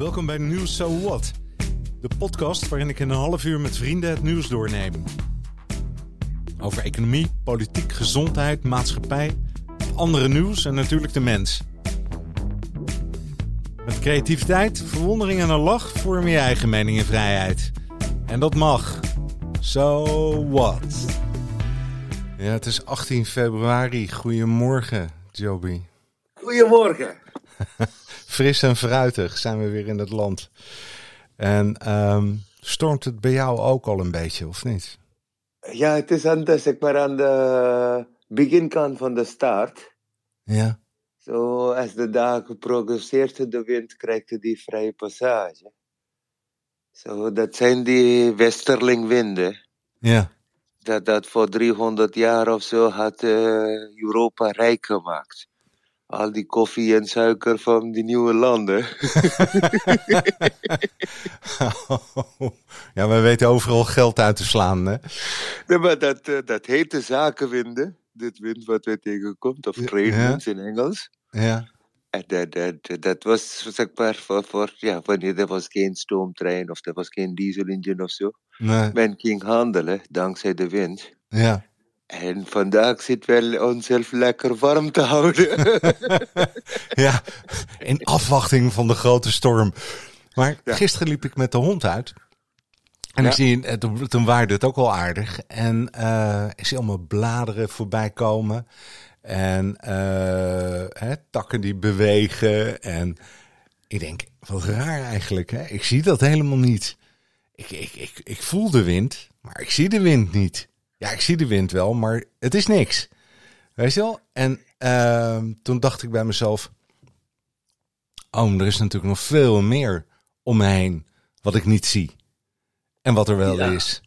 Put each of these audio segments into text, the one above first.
Welkom bij Nieuws So What, de podcast waarin ik in een half uur met vrienden het nieuws doorneem. Over economie, politiek, gezondheid, maatschappij, andere nieuws en natuurlijk de mens. Met creativiteit, verwondering en een lach vorm je eigen mening en vrijheid. En dat mag. So what? Ja, het is 18 februari. Goedemorgen, Joby. Goedemorgen. Fris en fruitig zijn we weer in het land. En ehm, stormt het bij jou ook al een beetje, of niet? Ja, het is aan de, zeg maar, aan de beginkant van de start. Ja. Zo, als de dag progresseert, de wind krijgt die vrije passage. Zo, dat zijn die westerlingwinden. Ja. Dat, dat voor 300 jaar of zo had eh, Europa rijk gemaakt. Al die koffie en suiker van die nieuwe landen. ja, we weten overal geld uit te slaan, hè? Nee, maar dat, eh, dat heet de zakenwinden. Dit wind wat wij tegenkomt, of trade Ja. winds in Engels. Ja. En dat, dat, dat was zeg maar voor, voor ja, wanneer er was geen stoomtrein of er was geen dieselengine of zo. Nee. Men ging handelen dankzij de wind. Ja. En vandaag zit wel onszelf lekker warm te houden. ja, in afwachting van de grote storm. Maar Ja. gisteren liep ik met de hond uit. En Ja. ik zie, eh, toen, toen waarde het ook al aardig. En eh, ik zie allemaal bladeren voorbij komen. En eh, hè, takken die bewegen. En ik denk, wat raar eigenlijk. Hè? Ik zie dat helemaal niet. Ik, ik, ik, ik voel de wind, maar ik zie de wind niet. Ja, ik zie de wind wel, maar het is niks. Weet je wel? En ehm, toen dacht ik bij mezelf... Oh, er is natuurlijk nog veel meer om me heen wat ik niet zie. En wat er wel Ja. is.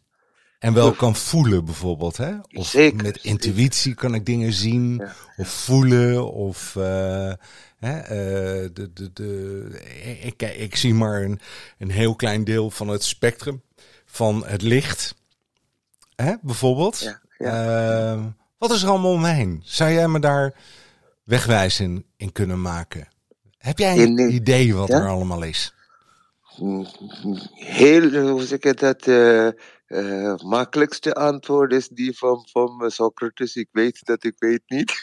En wel kan voelen bijvoorbeeld. Hè? Of Zeker, met intuïtie kan ik dingen zien. Ja. Of voelen. Of eh, hè, eh, de, de, de, ik, ik, ik zie maar een, een heel klein deel van het spectrum van het licht. Hè, bijvoorbeeld. Ja, ja. Ehm, wat is er allemaal om me heen? Zou jij me daar wegwijs in, in kunnen maken? Heb jij een In- idee wat ja? er allemaal is? Heel, hoe zeg ik dat, eh, makkelijkste antwoord is die van, van Socrates. Ik weet dat ik weet niet.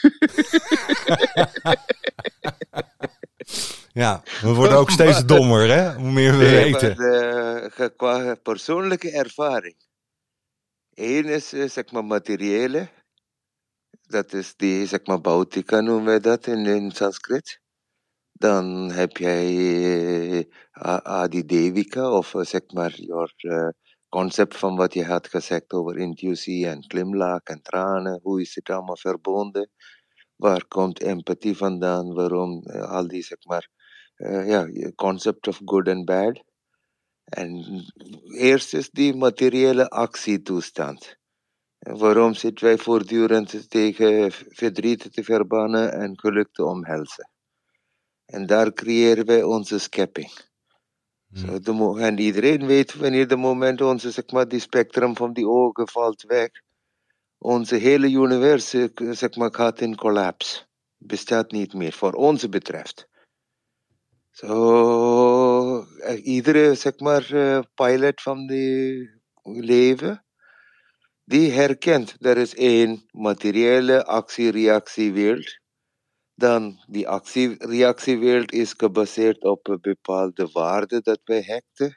Ja, we worden ook steeds dommer, hè? Hoe meer we Nee, weten. maar, eh, qua persoonlijke ervaring. Eén is eh, zeg maar materiële. Dat is die zeg maar bautica noemen wij dat in, in Sanskrit. Dan heb jij eh, A- Adi Devika of eh, zeg maar your eh, concept van wat je had gezegd over intuïtie en glimlach en tranen. Hoe is het allemaal verbonden? Waar komt empathie vandaan? Waarom eh, al die zeg maar eh, ja, concept of good and bad. En eerst is die materiële actietoestand. En waarom zitten wij voortdurend tegen verdriet te verbannen en geluk te omhelzen? En daar creëren wij onze schepping. Zo, de mo- en iedereen weet wanneer de moment onze, zeg maar, die spectrum van die ogen valt weg. Onze hele universum zeg maar, gaat in collapse. Bestaat niet meer, voor ons betreft. Zo, iedere zeg pilot van die leven, die herkent er is één materiële actie-reactiewereld. Dan die actie-reactiewereld is gebaseerd op bepaalde waarde dat wij hekten.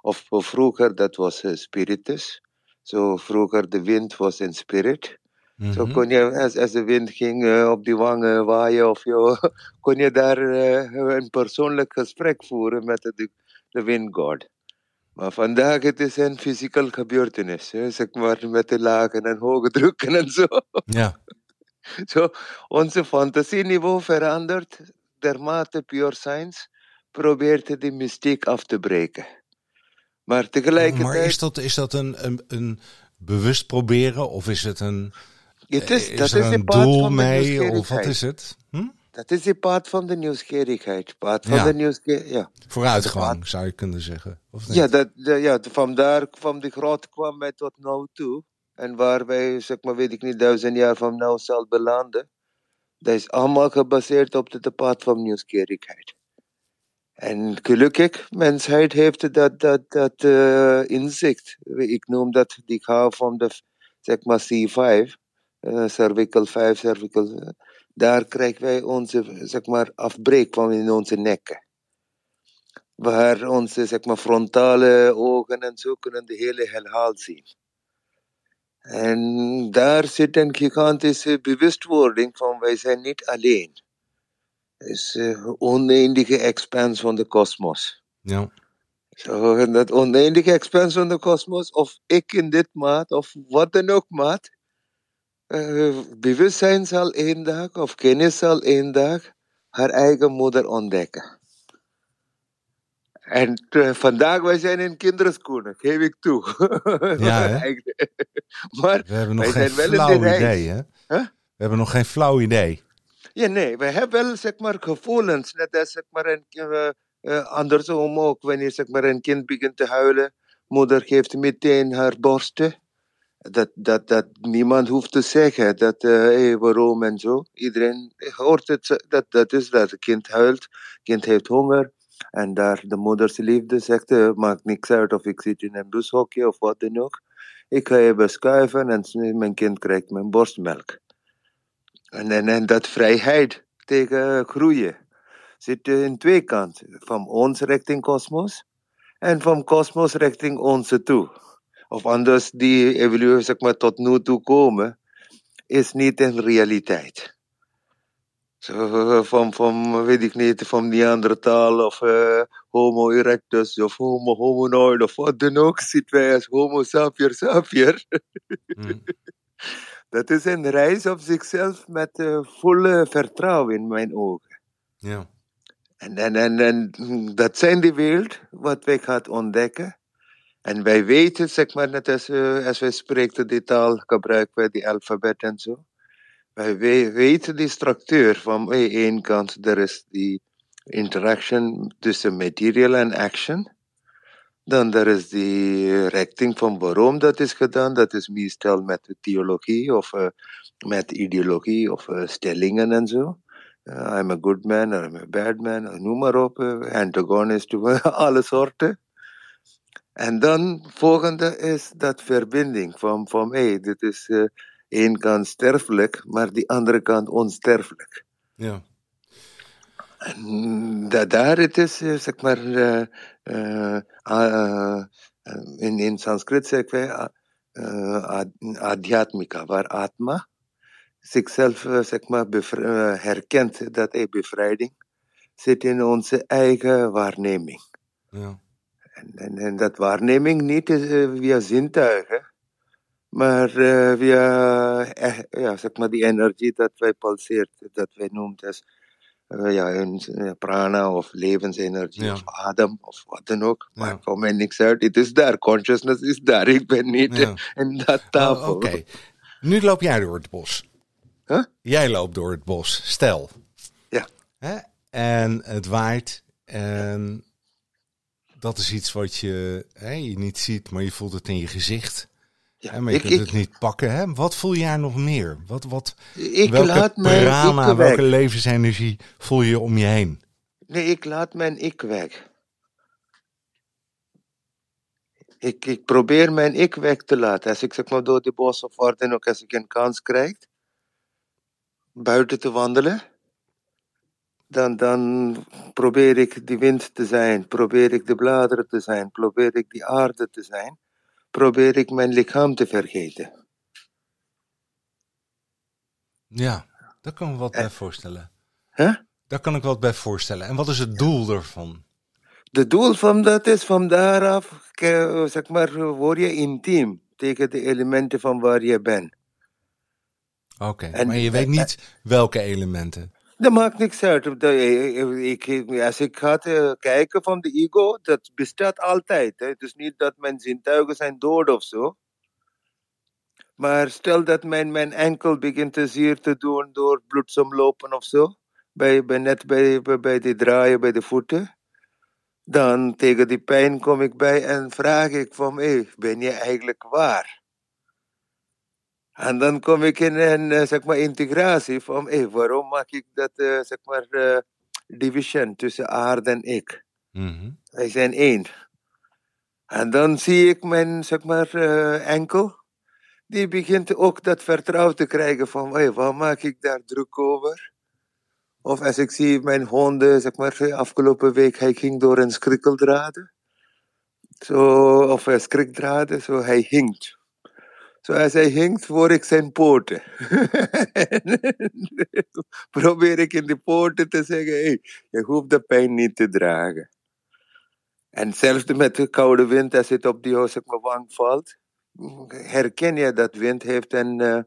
Of vroeger, dat was eh, spiritus. Zo vroeger de wind was een spirit. Zo Mhm. kon je, als, als de wind ging eh, op die wangen waaien of jo, kon je daar eh, een persoonlijk gesprek voeren met de, de windgod. Maar vandaag het is een fysieke gebeurtenis, hè, zeg maar, met de lagen en hoge drukken en zo. Ja, zo onze fantasieniveau verandert, dermate pure science probeert de mystiek af te breken. Maar tegelijkertijd... maar is dat, is dat een, een, een bewust proberen of is het een, het is, is dat er is een paard doel van de mee of wat is het? Hm? Dat is de paard van de nieuwsgierigheid. Paard van Ja. de ja. Vooruitgang zou je kunnen zeggen. Of niet? Ja, dat, de- ja, vandaar kwam de grot kwam wij tot nu toe. En waar wij, zeg maar, weet ik niet, duizend jaar van nu zal belanden. Dat is allemaal gebaseerd op de pad van nieuwsgierigheid. En gelukkig, mensheid heeft dat, dat, dat uh, inzicht. Ik noem dat die gaaf van de zeg maar C5, uh, cervical 5, cervical. daar krijgen wij onze zeg maar, afbreek van in onze nekken. Waar onze zeg maar, frontale ogen en zo kunnen de hele helhaal zien. En daar zit een gigantische bewustwording van wij zijn niet alleen. Het is een oneindige expans van de kosmos. Ja. Zo, dat oneindige expans van de kosmos, of ik in dit maat, of wat dan ook maat. Uh, bewustzijn zal één dag, of kennis zal één dag, haar eigen moeder ontdekken. En uh, vandaag, wij zijn in kinderschoenen, geef ik toe. Ja, maar We hebben nog geen flauw idee, hè? Huh? We hebben nog geen flauw idee. Ja, nee, we hebben wel zeg maar, gevoelens. Net als zeg maar, een, uh, uh, andersom ook. Wanneer zeg maar, een kind begint te huilen, moeder geeft meteen haar borsten. Dat, dat, dat niemand hoeft te zeggen dat, uh, waarom en zo. Iedereen hoort het, dat, dat is dat. Het kind huilt, kind heeft honger. En daar de moeders liefde zegt, uh, maakt niks uit of ik zit in een bushokje of wat dan ook. Ik ga je beschuiven en mijn kind krijgt mijn borstmelk. En, en, en dat vrijheid tegen groeien zit in twee kanten. Van ons richting kosmos en van kosmos richting onze toe. Of anders, die evolutie zeg maar, tot nu toe komen, is niet een realiteit. Zo, van, van, weet ik niet, van Neandertal of uh, Homo erectus of Homo homonoid of wat dan ook, zitten wij als Homo sapier sapier. Hmm. Dat is een reis op zichzelf met uh, volle vertrouwen in mijn ogen. Ja. En, en, en, en dat zijn de wereld wat wij gaan ontdekken. En wij weten, zeg maar, net als, uh, als wij spreken die taal, gebruiken wij die alfabet en zo. Wij we weten die structuur van hey, één kant, er is die interaction tussen material en action. Dan er is die richting van waarom dat is gedaan. Dat is meestal met theologie of uh, met ideologie of uh, stellingen en zo. Uh, I'm a good man or I'm a bad man, noem maar op. antagonist, alle soorten. En dan volgende is dat verbinding van, van hey, dit is uh, één kant sterfelijk, maar die andere kant onsterfelijk. Ja. En da, daar het is, zeg maar, uh, uh, in, in Sanskriet zeggen wij adhyatmika, waar atma zichzelf zeg maar, herkent dat hij bevrijding zit in onze eigen waarneming. Ja. En, en, en, dat waarneming niet uh, via zintuigen, maar uh, via uh, ja, zeg maar die energie dat wij pulseert, dat wij noemen als ja, een, prana of levensenergie Ja. of adem of wat dan ook. Ja. Maakt voor mij niks uit. Het is daar, consciousness is daar. Ik ben niet Ja. in dat tafel. Oh, Oké. Nu loop jij door het bos. Huh? Jij loopt door het bos. Stel. Ja. Hè? En het waait. En dat is iets wat je, hè, je niet ziet, maar je voelt het in je gezicht. Ja, Hè, maar je ik, kunt ik, het niet pakken. Hè? Wat voel jij nog meer? Wat, wat, ik welke laat prana, ik welke weg. levensenergie voel je om je heen? Nee, ik laat mijn ik weg. Ik, ik probeer mijn ik weg te laten. Als ik zeg maar door de bos of dan ook, als ik een kans krijg, buiten te wandelen, dan, dan probeer ik die wind te zijn, probeer ik de bladeren te zijn, probeer ik die aarde te zijn, probeer ik mijn lichaam te vergeten. Ja, daar kan ik me wat Eh. bij voorstellen. Huh? Daar kan ik wat bij voorstellen. En wat is het doel daarvan? De doel van dat is van daaraf, zeg maar, word je intiem tegen de elementen van waar je bent. Oké, maar je weet niet welke elementen. Dat maakt niks uit. Dat- Ik, ik- als ik ga kijken van de ego, dat bestaat altijd. Het is niet dat mijn zintuigen zijn dood of zo. Maar stel dat mijn, mijn enkel begint te zeer te doen door bloedsomlopen of zo. Bij, bij, net bij, bij, bij de draaien bij de voeten. Dan tegen die pijn kom ik bij en vraag ik van, hey, ben je eigenlijk waar? En dan kom ik in een eh, zeg maar, integratie van, hey, waarom maak ik dat, eh, zeg maar, eh, division tussen aarde en ik. Mhm. Wij zijn één. En dan zie ik mijn, zeg maar, enkel. Die begint ook dat vertrouwen te krijgen van, hey, waar maak ik daar druk over? Of als ik zie mijn honden, zeg maar, afgelopen week, hij ging door een schrikkeldraden. Zo, of een schrikdraden, zo hij hinkt. Zo als hij hinkt, hoor ik zijn poten. Probeer ik in de poten te zeggen, hey, je hoeft de pijn niet te dragen. En zelfs met de koude wind, als het op die zeg maar, wang valt, herken je dat wind heeft een uh,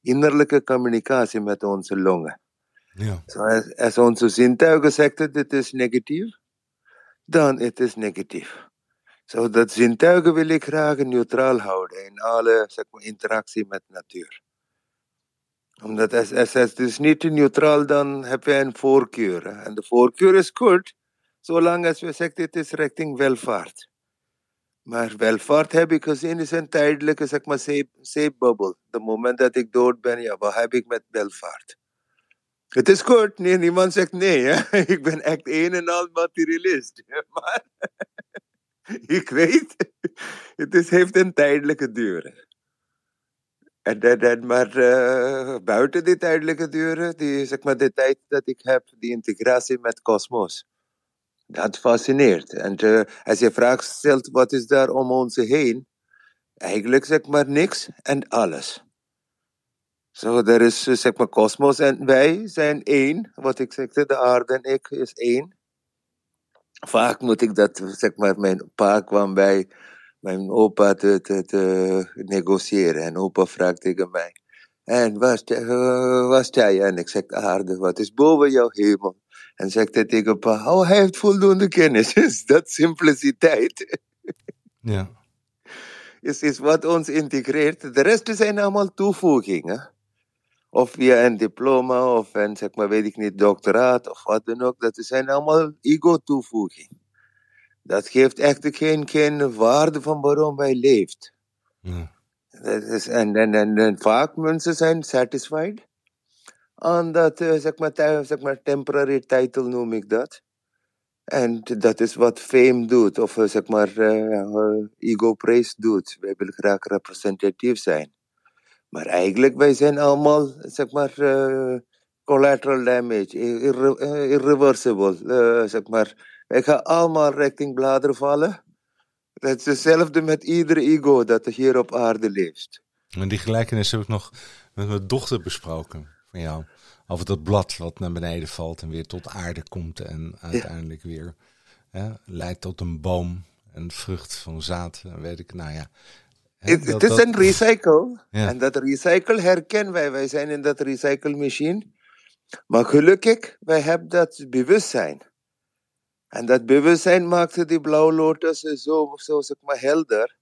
innerlijke communicatie met onze longen. Ja. So als, als onze zintuigen zeggen dit is negatief, dan het is negatief. Zo dat zintuigen wil ik graag neutraal houden in alle zeg maar, interactie met natuur. Omdat als, als, het is niet neutraal, dan heb je een voorkeur. En de voorkeur is goed, zolang als we zeggen het is richting welvaart. Maar welvaart heb ik gezien is een tijdelijke zeg maar, zeepbubbel. De moment dat ik dood ben, ja, wat heb ik met welvaart? Het is goed, nee, niemand zegt nee. Ik ben echt een en al materialist. Maar ik weet, het is, heeft een tijdelijke duur. En dat, dat, maar uh, buiten die tijdelijke duren, die, zeg maar, de tijd dat ik heb, die integratie met kosmos. Dat fascineert. En uh, als je vraagt stelt, wat is daar om ons heen? Eigenlijk zeg maar niks en alles. Zo, er is zeg maar kosmos en wij zijn één. Wat ik zegde, de aarde en ik is één. Vaak moet ik dat, zeg maar, mijn pa kwam bij mijn opa te, te, te negociëren. En opa vraagt tegen mij, en sta, uh, sta je? En ik zeg, aarde, wat is boven jouw hemel? En zegt hij tegen pa, oh, hij heeft voldoende kennis. Is dat simpliciteit? Ja. Is, is wat ons integreert. De rest zijn allemaal toevoegingen. Of via een diploma of een, zeg maar, weet ik niet, doctoraat of wat dan ook. Dat zijn allemaal ego-toevoegingen. Dat geeft echt geen, geen waarde van waarom wij leeft. Ja. Dat is, en, en, en, en vaak mensen zijn satisfied. aan dat, uh, zeg, maar, zeg maar, temporary title noem ik dat. En dat is wat fame doet, of uh, zeg maar, uh, ego praise doet. Wij willen graag representatief zijn. Maar eigenlijk, wij zijn allemaal, zeg maar, collateral damage, irre, irreversible, zeg maar. Wij gaan allemaal richting bladeren vallen. Het is hetzelfde met iedere ego dat er hier op aarde leeft. En die gelijkenis heb ik nog met mijn dochter besproken van jou. Over dat blad wat naar beneden valt en weer tot aarde komt en uiteindelijk ja. weer hè, leidt tot een boom en vrucht van zaad. En weet ik, nou ja. Het, is een recycle. Ja. En dat recycle herkennen wij. Wij zijn in dat recycle machine. Maar gelukkig, wij hebben dat bewustzijn. En dat bewustzijn maakte die blauwe lotus zo, zo zeg maar, helder.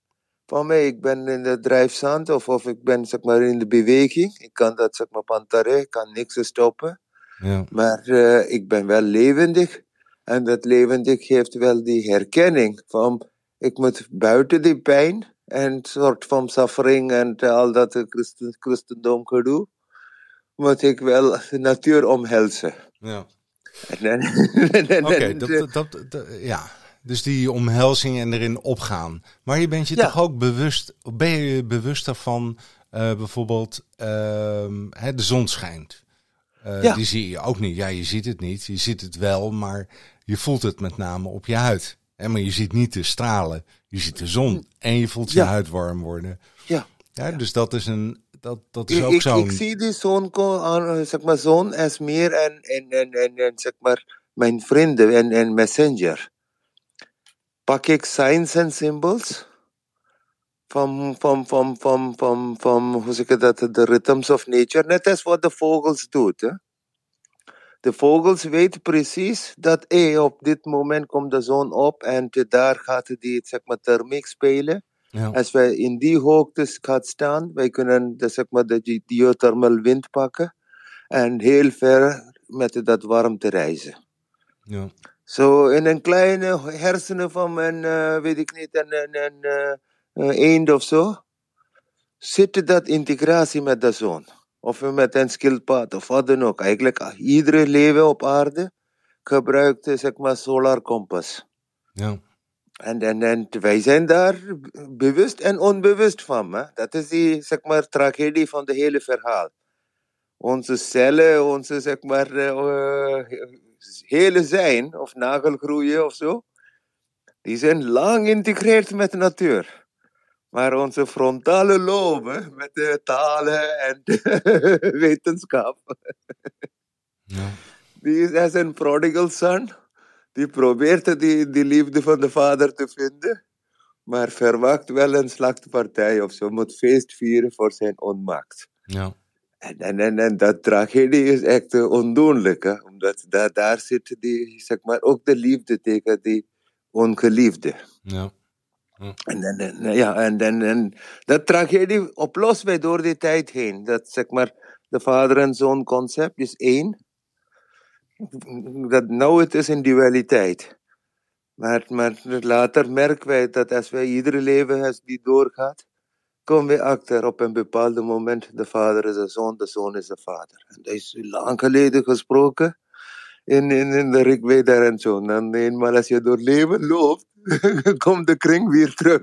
Van mij, ik ben in de drijfzand of, of ik ben zeg maar, in de beweging. Ik kan dat zeg maar pantaren, ik kan niks stoppen. Ja. Maar uh, ik ben wel levendig. En dat levendig geeft wel die herkenning van ik moet buiten die pijn en soort van suffering en al dat Christen, christendom gedoe, moet ik wel de natuur omhelzen. Ja. Oké, okay, dat, dat, dat, ja. Dus die omhelzing en erin opgaan. Maar je bent je ja. toch ook bewust, ben je je bewust daarvan, uh, bijvoorbeeld, uh, hè, de zon schijnt. Uh, ja. Die zie je ook niet. Ja, je ziet het niet. Je ziet het wel, maar je voelt het met name op je huid. Hè, maar je ziet niet de stralen. Je ziet de zon en je voelt je ja. huid warm worden. Ja. ja. Dus dat is een, dat, dat is ik, ook zo'n... Ik zie die zon, zeg maar, zon als meer en, en, en, en, en zeg maar, mijn vrienden en, en messenger. Pak ik signs en symbols van, van, van, van, van, van, hoe zeg ik dat, de rhythms of nature, net als wat de vogels doen. Hè? De vogels weten precies dat hey, op dit moment komt de zon op en daar gaat die zeg maar, thermiek spelen. Ja. Als wij in die hoogte gaat staan, wij kunnen de, zeg maar, de geothermal wind pakken en heel ver met dat warmte reizen. Ja. Zo in een kleine hersenen van een, uh, weet ik niet, een, een, een uh, eend of zo, zit dat integratie met de zon. Of met een skillpad of wat dan ook. Eigenlijk iedere leven op aarde gebruikt zeg maar solar kompas. Ja. En, en, en wij zijn daar bewust en onbewust van. Hè? Dat is die zeg maar, tragedie van het hele verhaal. Onze cellen, onze zeg maar, uh, hele zijn, of nagelgroeien of zo, die zijn lang geïntegreerd met de natuur. Maar onze frontale loben met de talen en de wetenschap, ja. die is als een prodigal son. Die probeert die, die liefde van de vader te vinden, maar verwacht wel een slachtpartij of zo. Moet feest vieren voor zijn onmacht. Ja. En, en, en, en dat tragedie is echt uh, ondoenlijk, hè? omdat daar, daar zit die, zeg maar, ook de liefde tegen die ongeliefde. Ja. En, en, ja, en, en, en dat tragedie oplost wij door die tijd heen. Dat zeg maar, de vader en zoon concept is één. Dat nou het is een dualiteit. Maar, maar later merken wij dat als wij iedere leven die doorgaat, komen we achter op een bepaald moment, de vader is de zoon, de zoon is de vader. En dat is lang geleden gesproken in, in, in de Rigveda en zo. En eenmaal als je door leven loopt, komt de kring weer terug.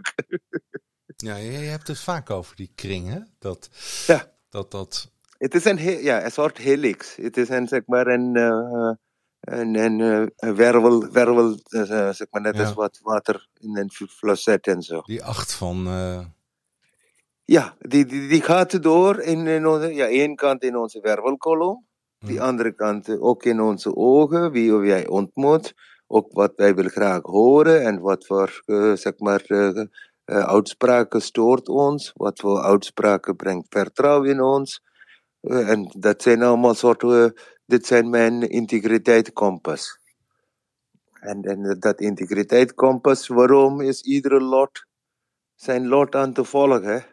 ja, je, hebt het vaak over die kring, hè? Dat, ja. dat, dat... Het is een, ja, een soort helix. Het is een, zeg maar, een, uh, een, een, wervel, wervel uh, zeg maar, net ja. als wat water in een flosset en zo. Die acht van... Ja, die, die, die gaat door in, in onze, ja, één kant in onze wervelkolom. Die andere kant ook in onze ogen, wie wij ontmoet. Ook wat wij willen graag horen en wat voor, uh, zeg maar, uh, uh, uitspraken stoort ons. Wat voor uitspraken brengt vertrouwen in ons. en dat zijn allemaal soorten, dit zijn mijn integriteitskompas. En, en dat integriteitskompas, waarom is iedere lot zijn lot aan te volgen?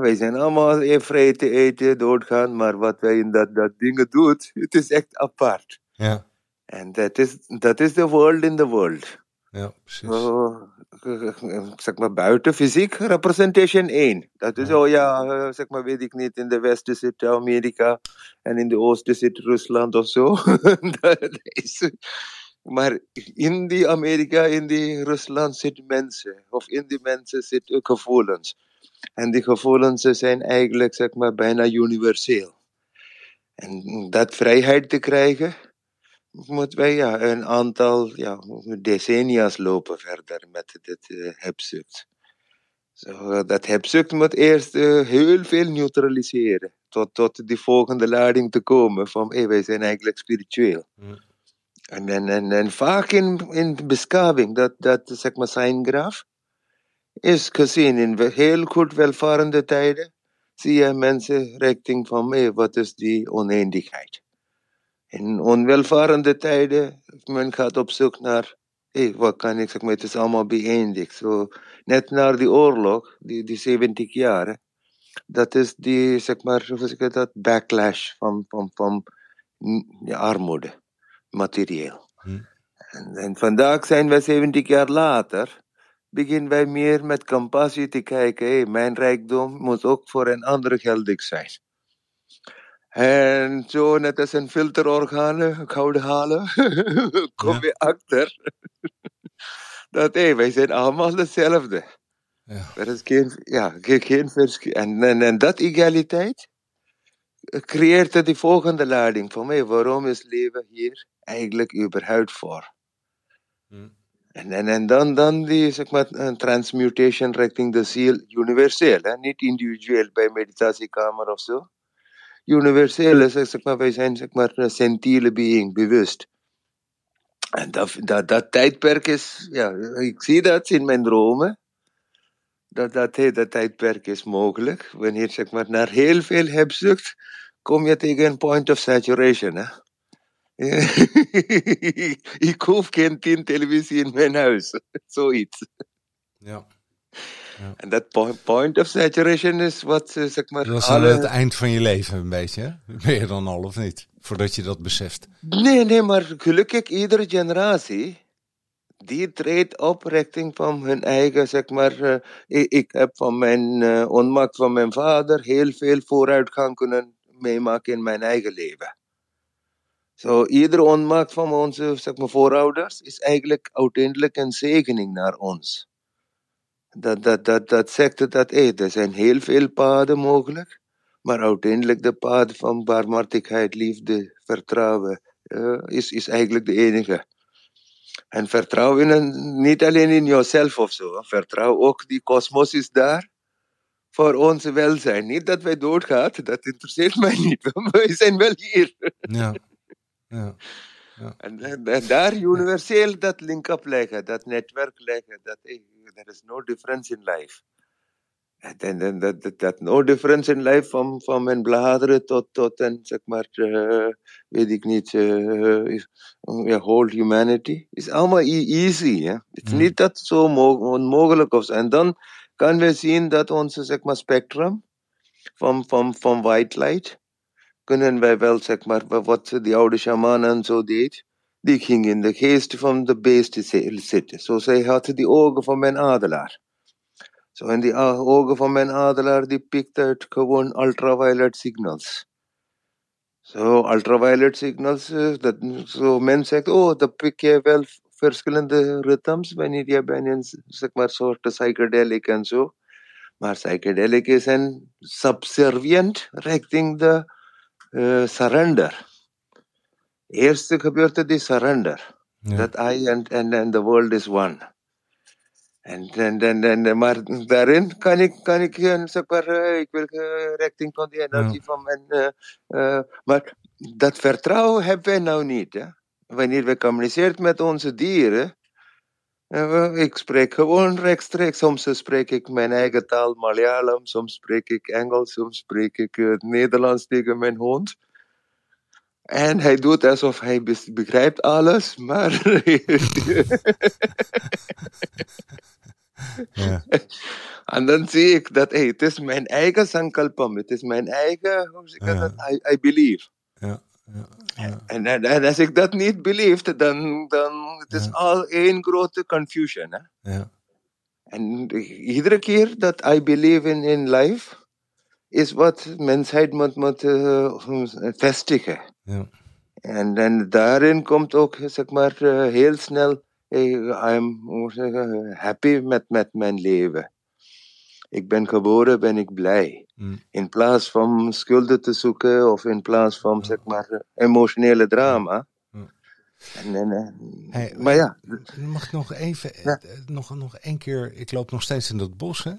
Wij zijn allemaal vrij te eten, doodgaan, maar wat wij in dat, dat dingen doen, het is echt apart. Ja. En dat is, dat is de world in the world. Ja, precies. Uh, zeg maar buiten fysiek representation 1. Dat is, ja. oh ja, zeg maar, weet ik niet, in de westen zit Amerika en in de oosten zit Rusland of zo. dat is, maar in die Amerika, in die Rusland zitten mensen. Of in die mensen zitten gevoelens. En die gevoelens zijn eigenlijk zeg maar, bijna universeel. En dat vrijheid te krijgen, moeten wij ja, een aantal ja, decennia's lopen verder met dit uh, hebzucht. So, dat hebzucht moet eerst uh, heel veel neutraliseren. Tot, tot die volgende lading te komen van hey, wij zijn eigenlijk spiritueel. Mm. En, en, en, en vaak in, in beschaving, dat, dat zeg maar zijn graf, is gezien in heel goed welvarende tijden, zie je mensen richting van mij, wat is die oneindigheid. In onwelvarende tijden, men gaat op zoek naar, hey, wat kan ik zeg maar, het is allemaal beëindigd. So, net na die oorlog, die, die 70 jaar, dat is die, zeg maar, hoe zeg ik dat, backlash van, van, van ja, armoede, materieel. Hm. En, en vandaag zijn we 70 jaar later, beginnen wij meer met compassie te kijken. Hey, mijn rijkdom moet ook voor een ander geldig zijn. En zo, net als een filterorganen, gouden halen, kom je achter dat hey, wij zijn allemaal hetzelfde. Ja. Er is geen, ja, geen verschil. En, en, en dat egaliteit creëert die volgende lading van mij. Waarom is leven hier eigenlijk überhaupt voor? Hm. En, en, en dan, dan die zeg maar, transmutation richting de ziel universeel, hè? niet individueel bij meditatiekamer of zo. Universeel is zeg maar, wij zijn zeg maar, een sentiele being, bewust. En dat, dat, dat tijdperk is, ja, ik zie dat in mijn dromen. Dat, dat, dat tijdperk is mogelijk. Wanneer zeg maar, naar heel veel hebzucht kom je tegen een point of saturation. Hè? ik hoef geen tien televisie in mijn huis. Zoiets. Ja. En dat point of saturation is wat, zeg maar... Dat is alle... het eind van je leven een beetje, je dan al of niet? Voordat je dat beseft. Nee, nee, maar gelukkig iedere generatie... Die treedt op richting van hun eigen, zeg maar... Uh, ik, ik, heb van mijn uh, onmacht van mijn vader heel veel vooruitgang kunnen meemaken in mijn eigen leven. Zo, iedere onmaak van onze zeg maar, voorouders is eigenlijk uiteindelijk een zegening naar ons. Dat, dat, dat, dat zegt dat er zijn heel veel paden mogelijk, maar uiteindelijk de paden van barmhartigheid, liefde, vertrouwen uh, is, is eigenlijk de enige. En vertrouw in niet alleen in jezelf of zo. Vertrouw ook, die kosmos is daar voor ons welzijn. Niet dat wij doodgaan, dat interesseert mij niet. We zijn wel hier. Ja. ja. Ja. En, en, daar universeel dat link-up leggen, dat netwerk leggen. Dat there is no difference in life. En, en dat, dat, no difference in life van, van mijn bladeren tot, tot en zeg maar, uh, weet ik niet, uh, uh, whole humanity. is allemaal easy. Het is mm. niet dat zo onmogelijk of zo. En dan kan we zien dat onze zeg maar, spectrum van, van, van white light, kunnen wij wel, zeg maar, wat de oude shamanen zo deed, die ging in de geest van de beesten zitten. Zo zij had die ogen van mijn adelaar. Zo in die ah ogen van mijn adelaar, die pikt uit gewoon ultraviolet signals. Zo, ultraviolet signals, uh, dat, zo men zegt, oh, dat pik je wel verschillende ritmes wanneer je bij een zeg maar, soort psychedelic en zo. Maar psychedelic is een subservient richting de uh, surrender. Eerst gebeurt het die surrender. Ja. That I and, and, and the world is one. En, en, en, en, maar daarin kan ik, kan ik zeg maar, ik wil richting van die energie ja. van mijn. Uh, uh, maar dat vertrouwen hebben wij nou niet. Hè? wanneer we communiceren met onze dieren, ik spreek gewoon rechtstreeks. Soms spreek ik mijn eigen taal Malayalam, soms spreek ik Engels, soms spreek ik het Nederlands tegen mijn hond. En hij doet alsof hij begrijpt alles, maar. ja. En dan zie ik dat hey, het is mijn eigen sankalpam, het is mijn eigen, hoe zeg ik dat? I, I believe. Ja. Ja, En, en, en, als ik dat niet believe, dan, dan het is al één grote confusion. Hè? Ja. En iedere keer dat I believe in, in life, is wat mensheid moet, moet uh, vestigen. Ja. En, en daarin komt ook, zeg maar, uh, heel snel, hey, I'm happy met, met mijn leven. Ik ben geboren, ben ik blij. Mm. In plaats van schulden te zoeken of in plaats van zeg maar emotionele drama. En, en, hey, maar ja. Mag ik nog even, Ja. eh, nog, nog één keer, ik loop nog steeds in dat bos hè?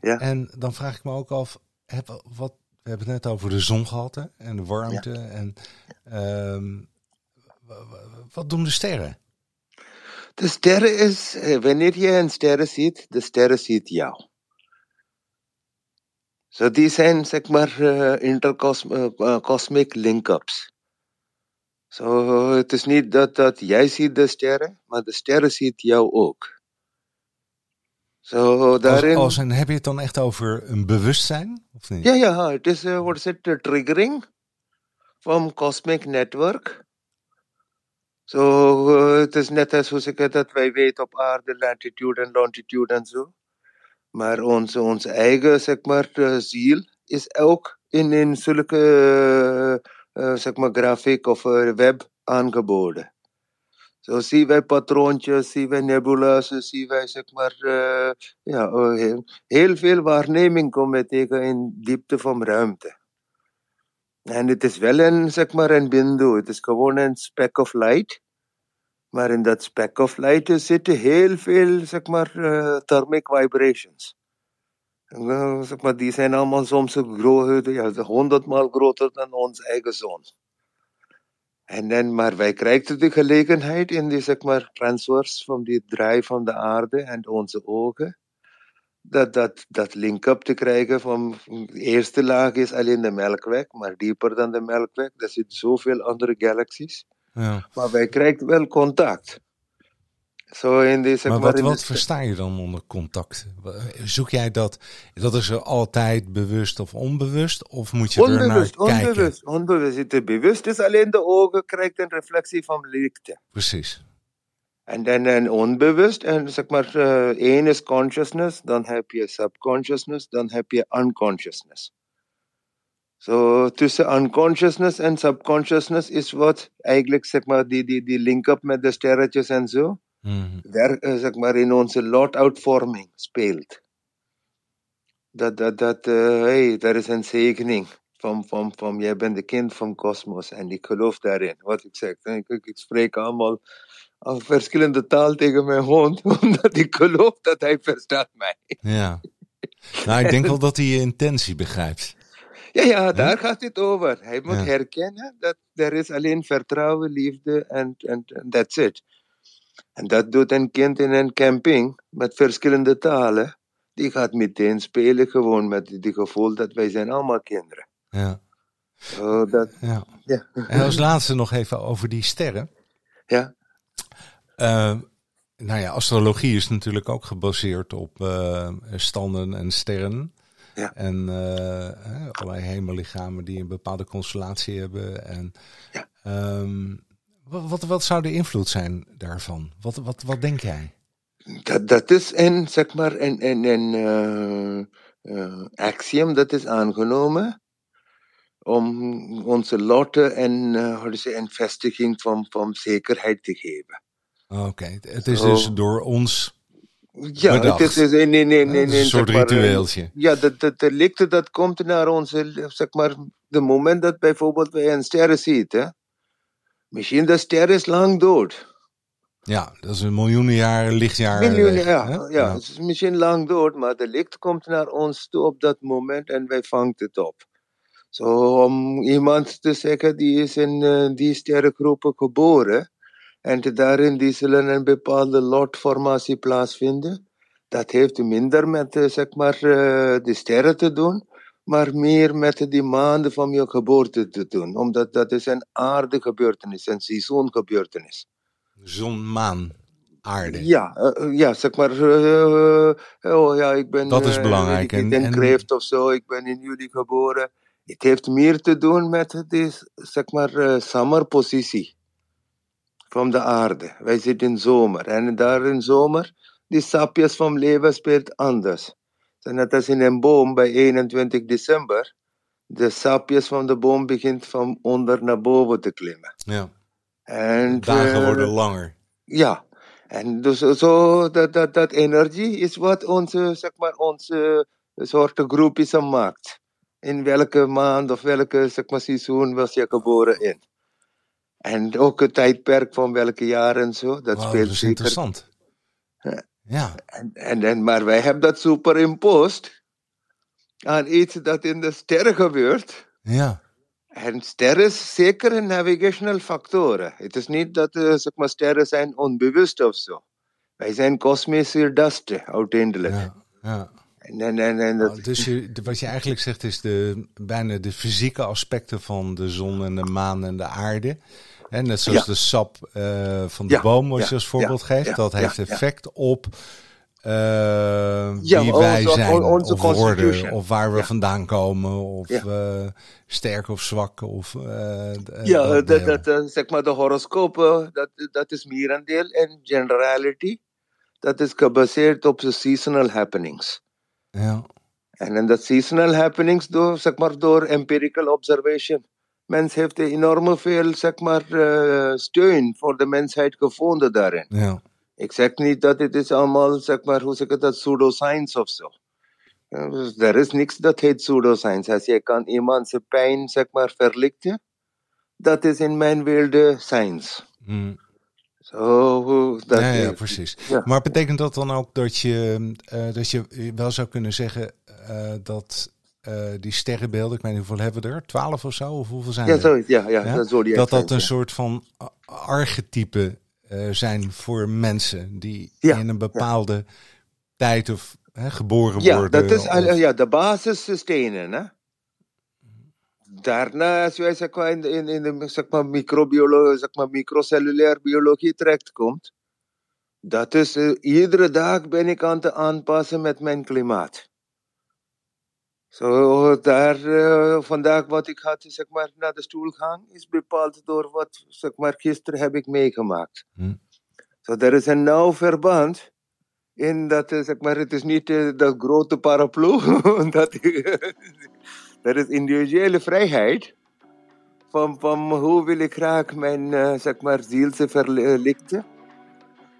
Ja. En dan vraag ik me ook af, heb, wat, we hebben het net over de zon gehad hè? en de warmte. En, ehm, wa- wa- wat doen de sterren? De sterren is, eh, wanneer je een sterren ziet, de sterren ziet jou. Zo die zijn zeg maar uh, intercosmic link-ups. Zo het is niet dat, dat jij ziet de sterren, maar de sterren ziet jou ook. Als, daarin... als een, heb je het dan echt over een bewustzijn? Of niet? Ja, ja, het is, uh, what is it, uh, triggering from cosmic network. Zo, uh, het is net als hoe ik dat wij weten op aarde, latitude en longitude en zo. Maar onze, onze eigen, zeg maar, uh, ziel is ook in, in zulke, uh, zeg maar, grafiek of web aangeboden. Zo zien wij patroontjes, zien wij nebula's, zien wij, zeg maar, uh, ja, heel, heel veel waarneming komen tegen in diepte van ruimte. En het is wel een, zeg maar, een bindu. Het is gewoon een speck of light. Maar in dat speck of light zitten heel veel, zeg maar, uh, thermic vibrations. Uh, zeg maar, die zijn allemaal soms groter, ja, honderdmaal groter dan ons eigen zon. En dan, maar wij krijgen de gelegenheid in die, zeg maar, transfers van die draai van de aarde en onze ogen. Dat, dat, dat link-up te krijgen van de eerste laag is alleen de melkweg, maar dieper dan de melkweg, er zitten zoveel andere galaxies. Ja. Maar wij krijgen wel contact. Zo in die, zeg Maar maar, wat, wat versta je dan onder contact? Zoek jij dat, dat is er altijd bewust of onbewust? Of moet je er naar Onbewust, kijken? onbewust, onbewust. Het bewust is alleen de ogen krijgt een reflectie van licht. Precies. En dan een onbewust, en zeg maar, uh, één is consciousness, dan heb je subconsciousness, dan heb je unconsciousness. Zo tussen unconsciousness en subconsciousness is wat eigenlijk zeg maar die, die, die link-up met de sterretjes en zo. Mhm. Daar eh, zeg maar in onze lot-uitvorming speelt. Dat, dat, dat eh, hey, daar is een zegening van, van, van jij bent de kind van kosmos en ik geloof daarin. Wat ik zeg, ik, ik, ik spreek allemaal al verschillende taal tegen mijn hond, omdat ik geloof dat hij verstaat mij. Ja. Nou, ik denk wel dat hij je intentie begrijpt. Ja, ja, daar gaat het over. Hij moet Ja. herkennen dat er is alleen vertrouwen, liefde en that's it. En dat doet een kind in een camping met verschillende talen. Die gaat meteen spelen gewoon met die gevoel dat wij zijn allemaal kinderen. Ja. Zo dat, ja. ja. En als laatste nog even over die sterren. ja, Eh, nou ja, astrologie is natuurlijk ook gebaseerd op eh, standen en sterren. Ja. En eh, allerlei hemellichamen die een bepaalde constellatie hebben. En, Ja. ehm, wat, wat, wat zou de invloed zijn daarvan? Wat, wat, wat denk jij? dat, dat is een, zeg maar, een, een, een eh, eh, axiom dat is aangenomen om onze lotte to say, een vestiging van, van zekerheid te geven. Oké, het is dus door ons Ja, het is, nee, nee, nee, nee, een soort eh, ritueeltje. Ja, dat, dat de licht dat komt naar onze, zeg maar, de moment dat bijvoorbeeld wij een ster ziet, hè. Misschien de ster is lang dood. Ja, dat is een miljoenen jaren lichtjaar. Miljoenen, ja, ja, het is misschien lang dood, maar de licht komt naar ons toe op dat moment en wij vangen het op. Zo, om iemand te zeggen, die is in eh, die sterrengroepen geboren en daarin die zullen een bepaalde lotformatie plaatsvinden. Dat heeft minder met, eh, zeg maar, eh, de sterren te doen, maar meer met die maanden van je geboorte te doen. Omdat dat is een aardegebeurtenis, een seizoengebeurtenis. Zon, maan, aarde. Ja, eh, ja, zeg maar. oh ja, ik ben. Dat is belangrijk. weet ik En- niet, en- in Kreeft of zo, ik ben in juli geboren. Het heeft meer te doen met die, zeg maar, zomerpositie van de aarde. Wij zitten in zomer. En daar in zomer, die sapjes van leven speelt anders. En net als in een boom bij 21 december. De sapjes van de boom begint van onder naar boven te klimmen. Ja. En, Dagen eh, worden langer. ja, en dus zo dat, dat, dat energie is wat onze, zeg maar, onze soort groepjes maakt. In welke maand of welke zeg maar, seizoen was je geboren in. En ook het tijdperk van welke jaren en zo, dat Wauw, speelt dat is zeker. interessant. Ja. En, en, en, maar wij hebben dat superimposed aan iets dat in de sterren gebeurt. ja. En sterren is zeker een navigational factor. Het is niet dat eh, zeg maar, sterren zijn onbewust of zo. Wij zijn kosmische dasten, uiteindelijk. ja, ja. En, en, en, en dat, dus je, wat je eigenlijk zegt is de, bijna de fysieke aspecten van de zon en de maan en de aarde. En net zoals Ja. de sap eh, van de Ja, boom, ja, je als voorbeeld geeft, dat heeft effect op eh, wie onze- wij zijn onze of worden, of waar we vandaan komen, of eh, sterk of zwak. Of, ja, dat dat, zeg maar de horoscopen, dat, dat is meer een deel. En generality, dat is gebaseerd op de seasonal happenings. ja. En in dat seasonal happenings, door, zeg maar, door empirical observation. Mens heeft enorm veel zeg maar, eh, steun voor de mensheid gevonden daarin. Ja. Ik zeg niet dat het is allemaal, zeg maar, hoe zeg ik dat, pseudoscience of zo. Ja, dus Er is niks dat heet pseudoscience. Als je kan iemand zijn pijn, zeg maar, verlichten, dat is in mijn wereld science. Hm. Zo, dat ja, ja, precies. ja. Maar betekent dat dan ook dat je, eh, dat je wel zou kunnen zeggen eh, dat die sterrenbeelden, ik weet niet hoeveel hebben we er, twaalf of zo, of hoeveel zijn Ja, er? zoiets, ja, ja, Ja? dat dat een ja. soort van archetype eh, zijn voor mensen die Ja, in een bepaalde tijd of hè, geboren Ja, worden. dat is of- ja, de basisstenen. Hè? Daarna, als jij zeg maar, in, de- in, in de zeg maar, microbiologie, zeg maar, microcellulaire biologie terechtkomt, dat is eh, iedere dag ben ik aan het aanpassen met mijn klimaat. Zo, daar, eh, vandaag wat ik had, zeg maar, naar de stoelgang, is bepaald door wat, zeg maar, gisteren heb ik meegemaakt. Zo, er is een nauw verband in dat, eh, zeg maar, het is niet eh, dat grote paraplu, dat, Dat is individuele vrijheid. Van, van hoe wil ik graag mijn zeg maar, ziel verlichten.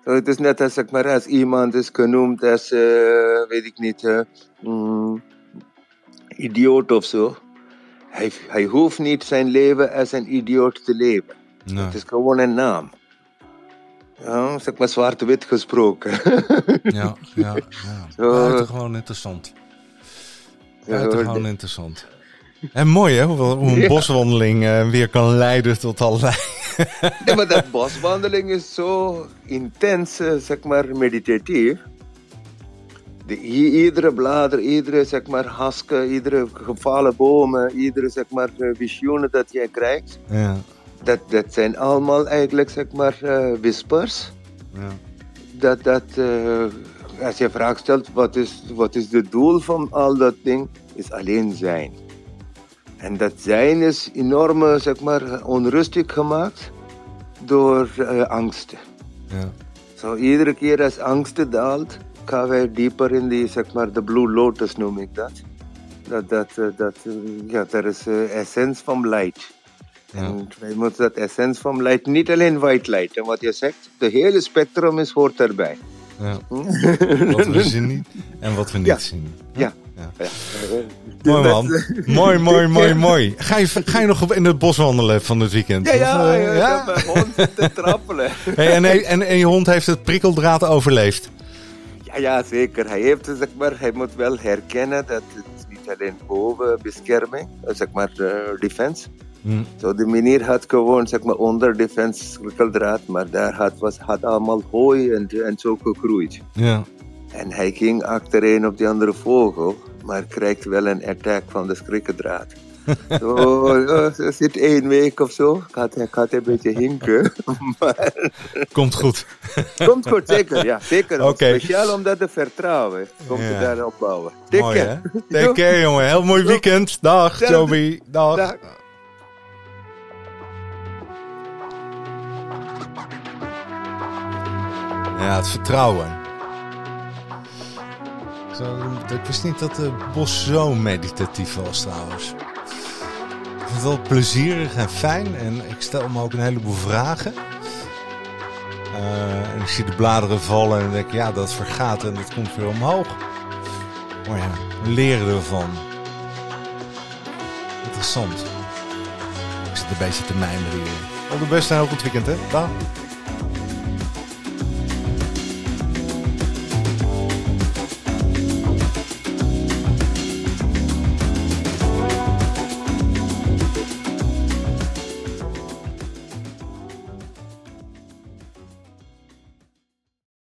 So, het is net als, zeg maar, als iemand is genoemd als, weet ik niet, mm, idioot of zo. Hij, hij hoeft niet zijn leven als een idioot te leven. Nee. Het is gewoon een naam. Ja, zeg maar zwart-wit gesproken. ja, ja, ja. Buitengewoon interessant. Buitengewoon interessant. En mooi hè, hoe, een Ja. boswandeling eh, weer kan leiden tot allerlei... Nee, maar dat boswandeling is zo intens, eh, zeg maar, meditatief. De, iedere blader, iedere, zeg maar, haske, iedere gevallen bomen, iedere, zeg maar, eh, visioenen dat jij krijgt. ja, Dat, dat zijn allemaal eigenlijk, zeg maar, eh, whispers. ja, dat, dat eh, als je vraag stelt wat is, wat is het doel van al dat ding, is alleen zijn. En dat zijn is enorm zeg maar, onrustig gemaakt door angsten. ja. Zo iedere keer als angsten daalt, gaan wij dieper in die, zeg maar, de blue lotus noem ik dat. Dat, dat, eh, dat eh, ja, is de essence van light. Ja. En wij moeten dat essence van light, niet alleen white light. En wat je zegt, de hele spectrum is, hoort erbij. ja. Wat we zien en wat we niet Ja. zien. Ja. Ja. Mooi man. mooi, mooi, mooi, mooi. Ga je, ga je nog in het bos wandelen van het weekend? Ja, ja, eh, ja, hond te trappelen. Hey, en, en, en je hond heeft het prikkeldraad overleefd. Ja, zeker. Hij, heeft, zeg maar, hij moet wel herkennen dat het niet alleen boven bescherming, eh, zeg maar, eh, defense. Hm. Zo, de meneer had gewoon, zeg maar, onder defense prikkeldraad, maar daar had, was, had allemaal hooi en, en zo gegroeid. Ja. En hij ging achtereen op die andere vogel, maar krijgt wel een attack van de schrikkendraad. Zo, eh, er zit één week of zo, gaat hij, gaat hij een beetje hinken. maar Komt goed. komt goed, zeker. Ja, zeker. Oké. Speciaal omdat de vertrouwen komt Ja. je daarop bouwen. Take Mooi hè? care. Take care jongen. Heel mooi weekend. Dag Hetzelfde. Joby. Dag. Dag. Ja, het vertrouwen. Zo, ik wist niet dat de bos zo meditatief was trouwens. Ik vind het wel plezierig en fijn en ik stel me ook een heleboel vragen. Eh, en ik zie de bladeren vallen en denk ja, dat vergaat en dat komt weer omhoog. Maar ja, we leren ervan. Interessant. Ik zit een beetje te mijmeren hier. Al de beste en ook het weekend, hè? Dag.